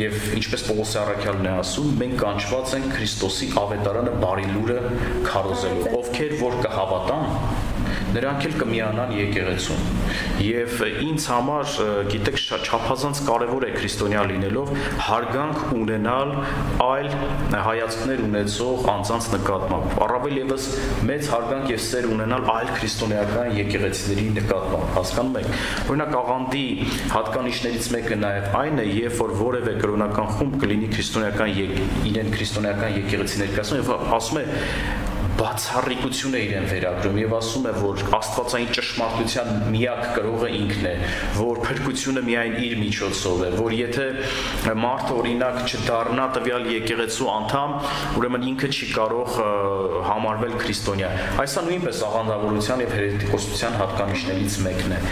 Եվ ինչպես Պողոս Արաքյալն է ասում, մենք կանչված ենք Քրիստոսի ավետարանը բարի լուրը քարոզելու։ Ովքեր որ կհավատան, նրանք էլ կմիանան եկեղեցուն։ Եվ ինձ համար, գիտեք, չափազանց կարևոր է քրիստոնյա լինելով հարգանք ունենալ այլ հայացքներ ունեցող անձանց նկատմամբ։ Առավել եւս մեծ հարգանք եւ սեր ունենալ այլ քրիստոնեական եկեղեցիների նկատմամբ։ Հասկանում եք։ Օրինակ աղանդի հատկանիշներից մեկը նաեւ այն է, երբ որ որևէ կրոնական խումբ կլինի քրիստոնեական իրեն քրիստոնեական եկեղեցի ներկայացնում եւ ասում է բացառիկություն է իրեն վերագրում եւ ասում է, որ Աստվածային ճշմարտության միակ կրողը ինքն է, որ փրկությունը միայն իր միջոցով է, որ եթե մարդը օրինակ չդառնա տվյալ եկեղեցու անդամ, ուրեմն ինքը չի կարող համարվել քրիստոնյա։ Այսա նույնպես աղանդավորության եւ հերետիկոսության հատկանիշներից մեկն է։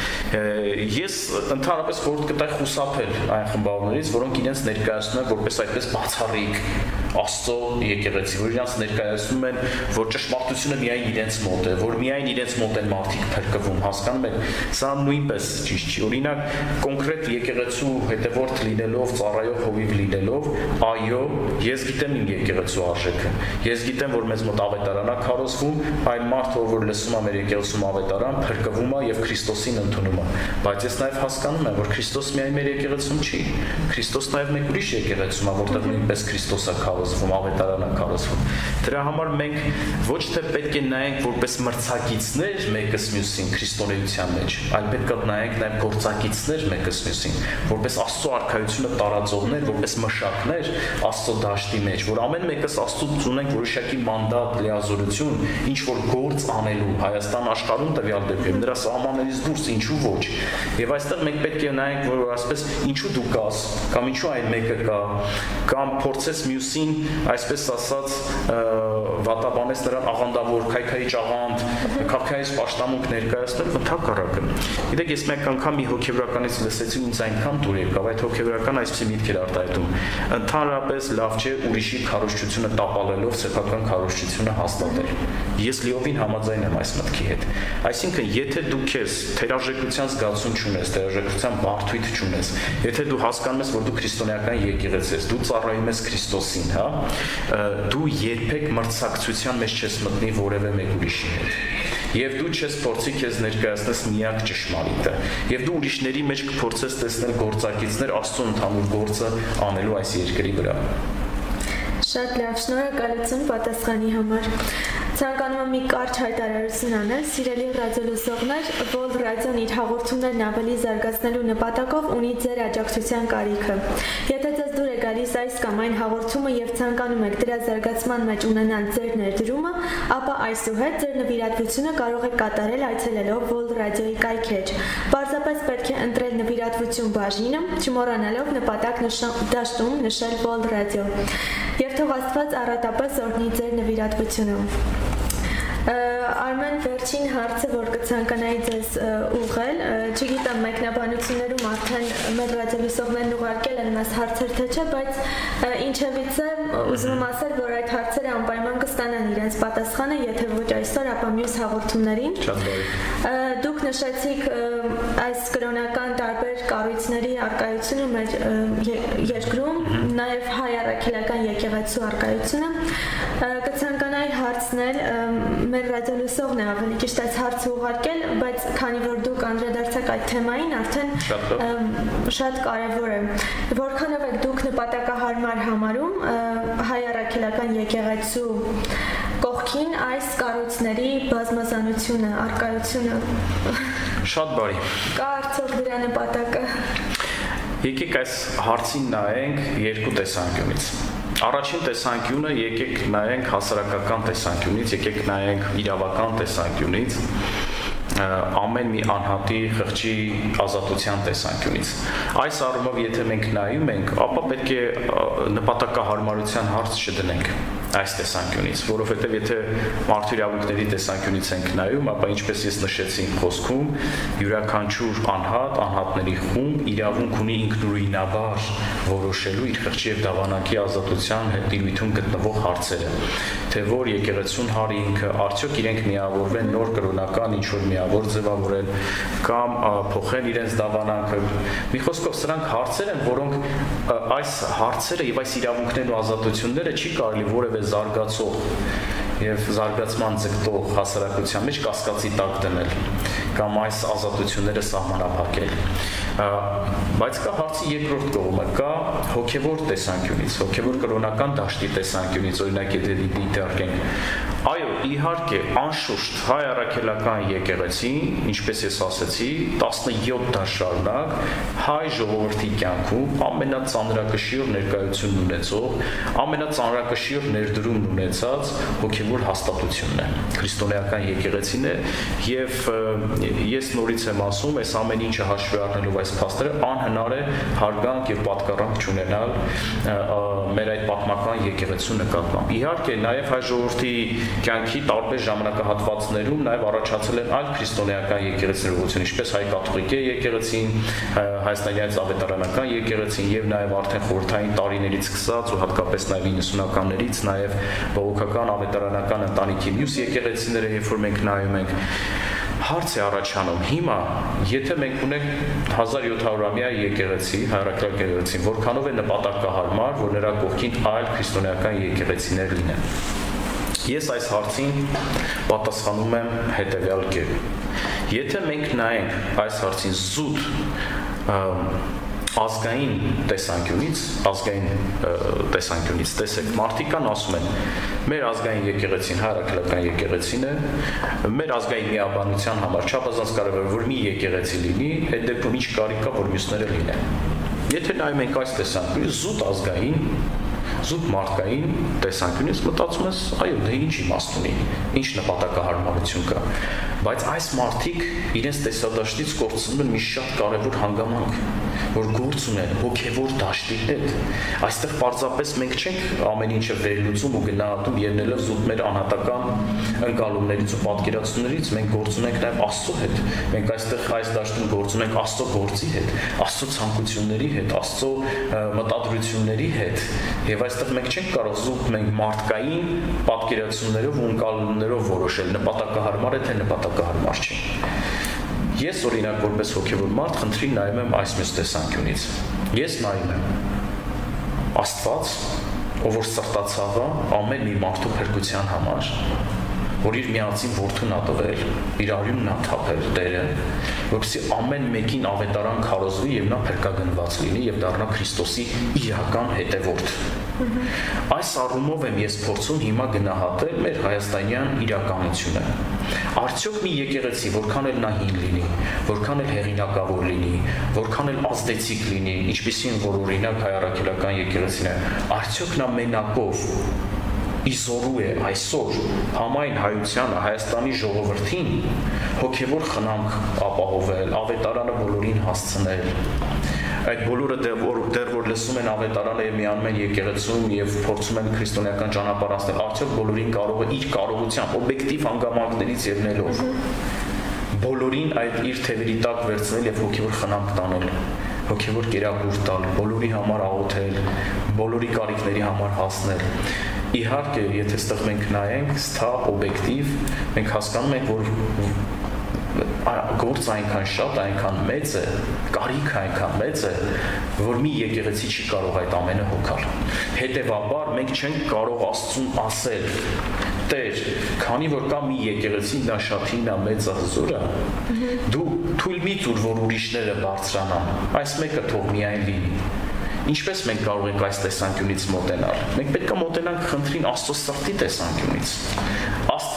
Ես ընդհանրապես խորհուրդ կտայի խուսափել այն խմբավորներից, որոնք իրենց ներկայացնում են որպես այդպես բացառիկ Աստծո եկեղեցի, որ իրանց ներկայացնում են, որ ճշմարտությունը միայն իրենց մոտ է, որ միայն իրենց մոտ են մարդիկ փրկվում, հասկանում եք։ Սա նույնպես ճիշտ չի։ Օրինակ, կոնկրետ եկեղեցու հետևորդ լինելով, ծառայող հովիվ լինելով, այո, ես գիտեմ իմ եկեղեցու արժեքը։ Ես գիտեմ, որ մեզ մոտ ավետարանա քարոզվում, այն մարդը, որ լսում է մեր եկեղեցում ավետարան, փրկվում է եւ Քրիստոսին ընդունում է։ Բայց ես նաեւ հասկանում եմ, որ Քրիստոս միայն մեր եկեղեցում չի։ Քրիստոս նաեւ մեկ ուրիշ եկեղեցում է, որտեղ նույնպես Քրիստոսը քարոզ քարոզվում, ավետարանը քարոզվում։ Դրա համար մենք ոչ թե պետք է նայենք որպես մրցակիցներ մեկս մյուսին քրիստոնեության մեջ, այլ պետք է նայենք նաև գործակիցներ մեկս մյուսին, որպես Աստծո արքայությունը տարածողներ, որպես մշակներ Աստծո դաշտի մեջ, որ ամեն մեկս Աստծուց ունենք որոշակի մանդատ, լիազորություն, ինչ որ գործ անելու Հայաստան աշխարհում տվյալ դեպքում նրա սահմաններից դուրս ինչու ոչ։ Եվ այստեղ մենք պետք է նայենք, որ ասպես ինչու դու կաս, կամ ինչու այն մեկը կա, կամ փորձես մյուսին այսպես ասած վատաբանես նրան աղանդավոր, քայքայիչ աղանդ, քաղաքային պաշտամունք ներկայացնել, ընդհակառակը։ Գիտեք, ես մեկ անգամ մի հոգեվորականից լսեցի ինձ այնքան դուր եկավ, այդ հոգեվորական այսպեսի միտք էր արտահայտում։ Ընդհանրապես լավ չէ ուրիշի քարոշչությունը տապալելով սեփական քարոշչությունը հաստատել։ Ես լիովին համաձայն եմ այս մտքի հետ։ Այսինքն, եթե դու քեզ թերարժեքության զգացում չունես, թերարժեքության բարդույթ չունես, եթե դու հասկանում ես, որ դու քրիստոնեական եկեղեցի ես, դու ծառայում ես Քրիստոսին, հա, դու երբեք մրցակցության մեջ չես մտնի որևէ մեկ ուրիշի հետ եւ դու չես փորձի քեզ ներկայացնես միակ ճշմարիտը եւ դու ուրիշների մեջ կփորձես տեսնել գործակիցներ աստծո ընդհանուր գործը անելու այս երկրի վրա Շատ լավ, շնորհակալություն պատասխանի համար։ Ցանկանում եմ մի կարճ հայտարարություն անել, սիրելի ռադիոլսողներ, որ ռադիոն իր հաղորդումներն ավելի զարգացնելու նպատակով ունի ձեր աջակցության կարիքը։ Եթե ձեզ դուր է գալիս այս կամ այն հաղորդումը եւ ցանկանում եք դրա զարգացման մեջ ունենալ ձեր ներդրումը, ապա այսուհետ ձեր նվիրատվությունը կարող եք կատարել այցելելով Vol Radio-ի կայքեջ։ Պարզապես պետք է ընտրել նվիրատվություն բաժինը, չմոռանալով նպատակ դաշտում նշել Vol Radio։ Եվ թող Աստված առատապես օրհնի ձեր նվիրատվությունը։ Արմեն վերջին հարցը, որ կցանկանայի ձեզ ուղղել, չգիտեմ մեկնաբանություններում արդեն մեր ռադիոլսողներն ուղարկել են մեզ հարցեր թե չէ, բայց ինչևից է ուզում եմ ասել, որ այդ հարցերը անպայման կստանան իրենց պատասխանը, եթե ոչ այսօր, ապա մյուս հաղորդումներին։ Շատ բարի։ Դուք նշեցիք այս կրոնական տարբեր կառույցների արկայությունը մեր երկրում, նաև հայ առաքելական եկեղեցու արկայությունը։ Կցանկանայի հարցնել մեր ռադիոլուսողն է ավելի ճիշտ այս հարցը ուղարկել, բայց քանի որ դուք անդրադարձաք այդ թեմային, արդեն շատ կարևոր է։ Որքանով եք դուք նպատակահարմար համարում հայ առաքելական եկեղեցու կողքին այս կառույցների բազմազանությունը, արկայությունը։ Շատ բարի։ Կա արդյոք դրա նպատակը։ Եկեք այս հարցին նայենք երկու տեսանկյունից։ Առաջին տեսանկյունը եկեք նայենք հասարակական տեսանկյունից, եկեք նայենք իրավական տեսանկյունից ամեն մի անհատի խղճի ազատության տեսանկյունից։ Այս առումով եթե մենք նայում ենք, ապա պետք է նպատակահարմարության հարց չդնենք այս տեսանկյունից, որովհետև եթե մարդու իրավունքների տեսանկյունից ենք նայում, ապա ինչպես ես նշեցի խոսքում, յուրաքանչյուր անհատ, անհատների խումբ իրավունք ունի ինքնուրույնաբար որոշելու իր խղճի եւ դավանանքի ազատության հետ դիրույթում գտնվող հարցերը, թե որ եկեղեցուն հարի ինքը արդյոք իրենք միավորվեն նոր կրոնական ինչ որ միավոր ձևավորել կամ փոխեն իրենց դավանանքը։ Մի խոսքով սրանք հարցեր են, որոնք այս հարցերը եւ այս իրավունքներն ու ազատությունները չի կարելի որևէ որևէ զարգացող եւ զարգացման ձգտող հասարակության մեջ կասկածի տակ դնել կամ այս ազատությունները սահմանափակել բայց կա հարցի երկրորդ կողմը կա հոգեվոր տեսանկյունից հոգեվոր կրոնական դաշտի տեսանկյունից օրինակ եթե դիտարկենք Այո, իհարկե, անշուշտ հայ առաքելական եկեղեցին, ինչպես ես ասացի, 17 դար շարունակ հայ ժողովրդի կյանքում ամենածանրակշիռ ներկայություն ունեցող, ամենածանրակշիռ ներդրում ունեցած հոգևոր հաստատությունն է։ Քրիստոնեական եկեղեցին է եւ ես նորից եմ ասում, այս ամեն ինչը հաշվի առնելով այս փաստերը անհնար է հարգանք եւ պատկառանք չունենալ մեր այդ պատմական եկեղեցու նկատմամբ։ Իհարկե, նաեւ հայ ժողովրդի կյանքի տարբեր ժամանակահատվածներում նաև առաջացել են այլ քրիստոնեական եկեղեցիներ, ինչպես հայ կաթողիկե եկեղեցին, հայաստանյան ավետարանական եկեղեցին եւ նաև արդեն խորհրդային տարիներից սկսած ու հատկապես նաև 90-ականներից նաև բողոքական ավետարանական ընտանիքի մյուս եկեղեցիները, երբ որ մենք նայում ենք հարց է առաջանում. Հիմա եթե մենք ունենք 1700-ամյա եկեղեցի, հայրաքրակ եկեղեցին, որքանով է նպատակահարմար, որ նրա կողքին այլ քրիստոնեական եկեղեցիներ լինեն։ Ես այս հարցին պատասխանում եմ հետևյալ կերպ։ Եթե մենք նայենք այս հարցին զուտ ազգային տեսանկյունից, ազգային տեսանկյունից տեսեք, մարդիկան ասում են, մեր ազգային եկեղեցին հարակլական եկեղեցին է, մեր ազգային միաբանության համար չափազանց կարևոր որ մի եկեղեցի լինի, այդ դեպքում ինչ կարիք կա որ մյուսները լինեն։ Եթե նայում ենք այս տեսանկյունից, զուտ ազգային զուտ մարդկային տեսանկյունից մտածում ես, այո, դե ինչ իմաստ ունի, ինչ նպատակահարմարություն կա։ Բայց այս մարդիկ իրենց տեսադաշտից կորցնում են մի շատ կարևոր հանգամանք որ գործ ունեն հոգևոր դաշտի հետ։ Այստեղ պարզապես մենք չենք ամեն ինչը վերլուծում ու գնահատում ելնելով զուտ մեր անհատական ընկալումներից ու պատկերացումներից, մենք գործ ունենք նաև Աստծո հետ։ Մենք այստեղ այս դաշտում գործ ունենք Աստծո գործի հետ, Աստծո ցանկությունների հետ, Աստծո մտադրությունների հետ։ Եվ այստեղ մենք չենք կարող զուտ մենք մարդկային պատկերացումներով ու ընկալումներով որոշել նպատակահարմար է թե նպատակահարմար չէ։ Ես օրինակ որպես հոգևոր մարդ խնդրին նայում եմ այս մյուս տեսանկյունից։ Ես նայում եմ Աստված, ով որ սրտացավ է ամեն մի մարդու փրկության համար, որ իր միածին որդուն ա տվել, իր արյունն ա թափել Տերը, որովհետեւ ամեն մեկին ավետարան քարոզվի եւ նա փրկագնված լինի եւ դառնա Քրիստոսի իրական հետևորդ։ Այս առումով եմ ես փորձում հիմա գնահատել մեր հայաստանյան իրականությունը։ Արդյոք մի եկեղեցի, որքան էլ նա հին լինի, որքան էլ հեղինակավոր լինի, որքան էլ ազդեցիկ լինի, ինչպեսին որ օրինակ հայ առաքելական եկեղեցին է, արդյոք նա մենակով իզորու է այսօր համայն հայությանը, Հայաստանի ժողովրդին հոգևոր խնամք ապահովել, ավետարանը բոլորին հասցնել այդ բոլորը դեռ որ դեռ որ լսում են ավետարանը եւ միանում են եկեղեցում եւ փորձում են քրիստոնեական ճանապարհ անցնել, արդյոք բոլորին կարող է իր կարողությամբ օբյեկտիվ հանգամանքներից ելնելով բոլորին այդ իր թևերի տակ վերցնել եւ հոգևոր խնամք տանել հոգևոր կերակուր տալ, բոլորի համար աղոթել, բոլորի կարիքների համար հասնել Իհարկե, եթե ստեղ մենք նայենք սթափ օբյեկտիվ, մենք հասկանում ենք, որ գործ այնքան շատ, այնքան մեծ է, կարիք այնքան մեծ է, որ մի եկեղեցի չի կարող այդ ամենը հոգալ։ Հետևաբար մենք չենք կարող Աստծուն ասել. Տեր, քանի որ կա մի եկեղեցի, նա շատին, նա մեծ հզորը, դու թույլ մի ծուր, որ ուրիշները բարձրանան։ Այս մեկը թող միայն լինի Ինչպես մենք կարող ենք այս տեսանկյունից մոտենալ։ Մենք պետք է մոտենանք խնդրին Աստծո սրտի տեսանկյունից։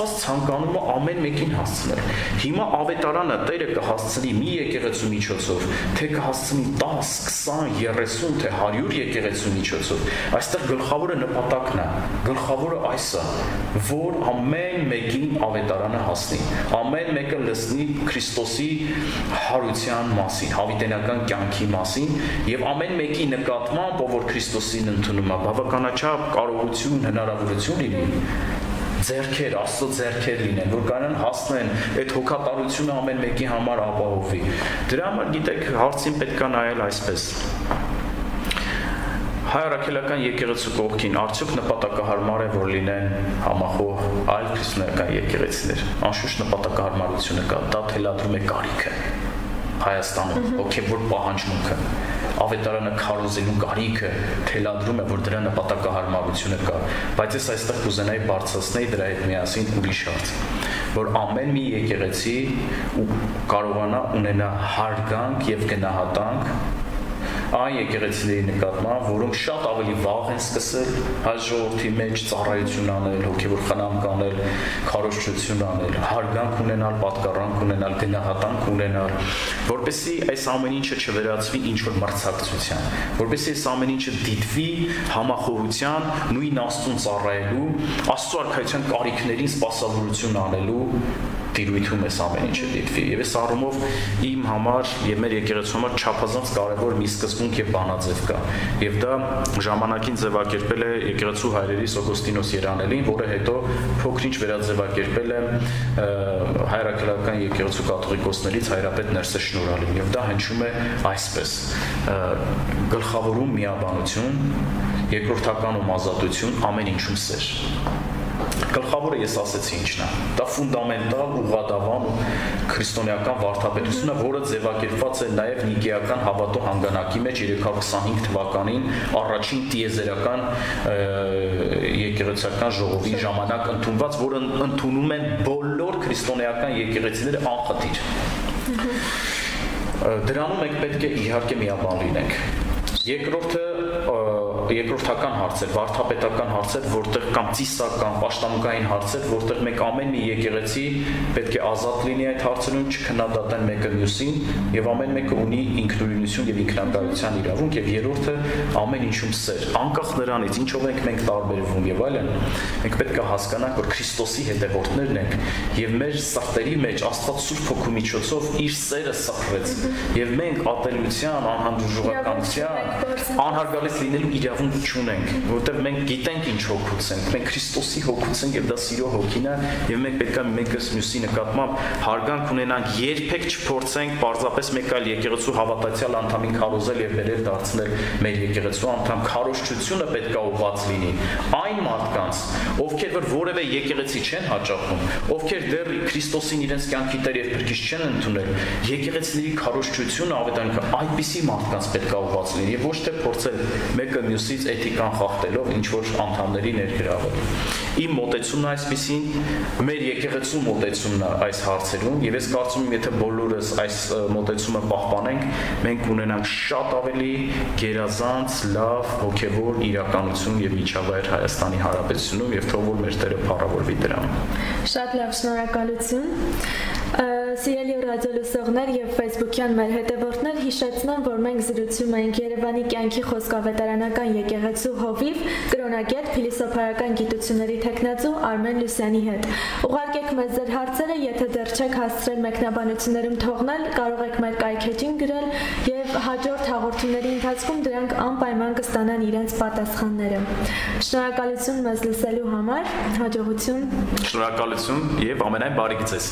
Աստված ցանկանում է ամեն մեկին հասցնել։ Հիմա ավետարանը Տերը կհասցնի մի եկեղեցու միջոցով, թե կհասցնի 10, 20, 30, թե 100 եկեղեցու միջոցով։ Այստեղ գլխավորը նպատակն է։ Գլխավորը այս է, որ ամեն մեկին ավետարանը հասնի։ Ամեն մեկը լսնի Քրիստոսի հարության մասին, հավիտենական կյանքի մասին եւ ամեն մեկի նկատմամբ, ով որ Քրիստոսին ընդունում է, բավականաչափ կարողություն, հնարավորություն լինի ձերքեր, աստծո ձերքեր լինեն, որ կանան հասնեն այդ հոգատարությունը ամեն մեկի համար ապահովի։ Դրա համար գիտեք, հարցին պետք է նայել այսպես. Հայ առաքելական եկեղեցու կողքին արդյոք նպատակահարմար է որ լինեն համախոհ այլ քրիստոնեական եկեղեցիներ անշուշտ նպատակահարմարությունը կա դա թելադրում է կարիքը Հայաստանում հոգևոր պահանջմունքը ավետարանը քարոզելու կարիքը թելադրում է, որ դրա նպատակահարմարությունը կա, բայց ես այստեղ կուզենայի բարձրացնել դրա հետ միասին ուրիշ հարց, որ ամեն մի եկեղեցի կարողանա ունենա հարգանք եւ գնահատանք այն եկեղեցիների նկատմամբ, որոնք շատ ավելի վաղ են սկսել հայ ժողովրդի մեջ ծառայություն անել, հոգևոր խնամք անել, քարոշչություն անել, հարգանք ունենալ, պատկառանք ունենալ, գնահատանք ունենալ, որպեսզի այս ամեն ինչը չվերածվի ինչ որ մրցակցության, որպեսզի այս ամեն ինչը դիտվի համախորության, նույն աստուն ծառայելու, աստծո արքայության կարիքներին սպասավորություն անելու տիրույթում էս ամեն ինչը դիտվի։ Եվ այս առումով իմ համար եւ մեր եկեղեցու համար չափազանց կարեւոր մի սկզբունք եւ բանաձև կա։ Եվ դա ժամանակին ձևակերպել է եկեղեցու հայրերի Սոգոստինոս Երանելին, որը հետո փոքրինչ վերաձևակերպել է հայրաքրական եկեղեցու կաթողիկոսներից հայրապետ Ներսե Շնորհալին։ Եվ դա հնչում է այսպես. գլխավորում միաբանություն, երկրորդականում ազատություն, ամեն ինչում սեր Գլխավորը ես ասեցի ինչն է։ Դա ֆունդամենտալ ուղղադավան քրիստոնեական վարդապետությունը, որը ձևակերպված է նաև Նիկեական հավատո հանգանակի մեջ 325 թվականին առաջին տիեզերական եկեղեցական ժողովի ժամանակ ընդունված, որը ընդունում են բոլոր քրիստոնեական եկեղեցիները անխտիր։ Դրանում մենք պետք է իհարկե միաբան լինենք։ Երկրորդը երկրորդական հարցեր, վարդապետական հարցեր, որտեղ կամ ծիսական, պաշտամունքային հարցեր, որտեղ մենք ամեն մի եկեղեցի պետք է ազատ լինի այդ հարցերում, չքննադատեն մեկը մյուսին եւ ամեն մեկը ունի ինքնուրույնություն եւ ինքնակայության իրավունք եւ երրորդը ամեն ինչում սեր։ Անկախ նրանից ինչով ենք մենք տարբերվում եւ այլն, մենք պետք է հասկանանք, որ Քրիստոսի հետևորդներն ենք եւ մեր սրտերի մեջ Աստված Սուրբ Հոգու միջոցով իր սերը սփռեց եւ մենք ատելության, անհանդուրժողականության, անհարգալից լինելու իրավունք չունենք, որովհետեւ մենք գիտենք ինչ հոգուց ենք, մենք Քրիստոսի հոգուց ենք եւ դա սիրո հոգին է եւ մենք պետք է մեկս մյուսի նկատմամբ հարգանք ունենանք, երբեք չփորձենք պարզապես մեկ այլ եկեղեցու հավատացյալ անդամին քարոզել եւ վերել դարձնել մեր եկեղեցու անդամ քարոշչությունը պետք է ուղված լինի այն մարդկանց, ովքեր որ որևէ եկեղեցի չեն հաճախում, ովքեր դեռ Քրիստոսին իրենց կյանքի տեր եւ փրկիչ չեն ընդունել, եկեղեցիների քարոշչությունը ավետարանքը այդպիսի մարդկանց պետք է ուղված լինի եւ ոչ թե փորձել մեկը մյուսից էթիկան խախտելով ինչ որ անդամների ներգրավել։ Իմ մտածումն այսպեսին մեր եկեղեցու մտածումն է այս հարցերում եւ ես կարծում եմ եթե բոլորս այս մտածումը պահպանենք, մենք ունենանք շատ ավելի գերազանց, լավ, հոգեվոր իրականություն եւ միջավայր Հայաստանի Հանրապետությունում եւ թող որ մեր Տերը փառավորվի դրան։ Շատ լավ, շնորհակալություն։ Սիրելի ռադիոլսողներ եւ Facebook-յան մեր հետևորդներ հիշեցնեմ, որ մենք զրուցում ենք Երևանի կյանքի խոսքավետարանական եկեղեցու հովիվ կրոնագետ փիլիսոփայական գիտությունների տեխնացու Արմեն Լուսյանի հետ։ Ուղարկեք մեզ ձեր հարցերը, եթե դեռ չեք հասցրել մեկնաբանություններում թողնել, կարող եք մեր կայքեջին գրել եւ հաջորդ հաղորդումների ընթացքում դրանք անպայման կստանան իրենց պատասխանները։ Շնորհակալություն մեզ լսելու համար, հաջողություն։ Շնորհակալություն եւ ամենայն բարի գծես։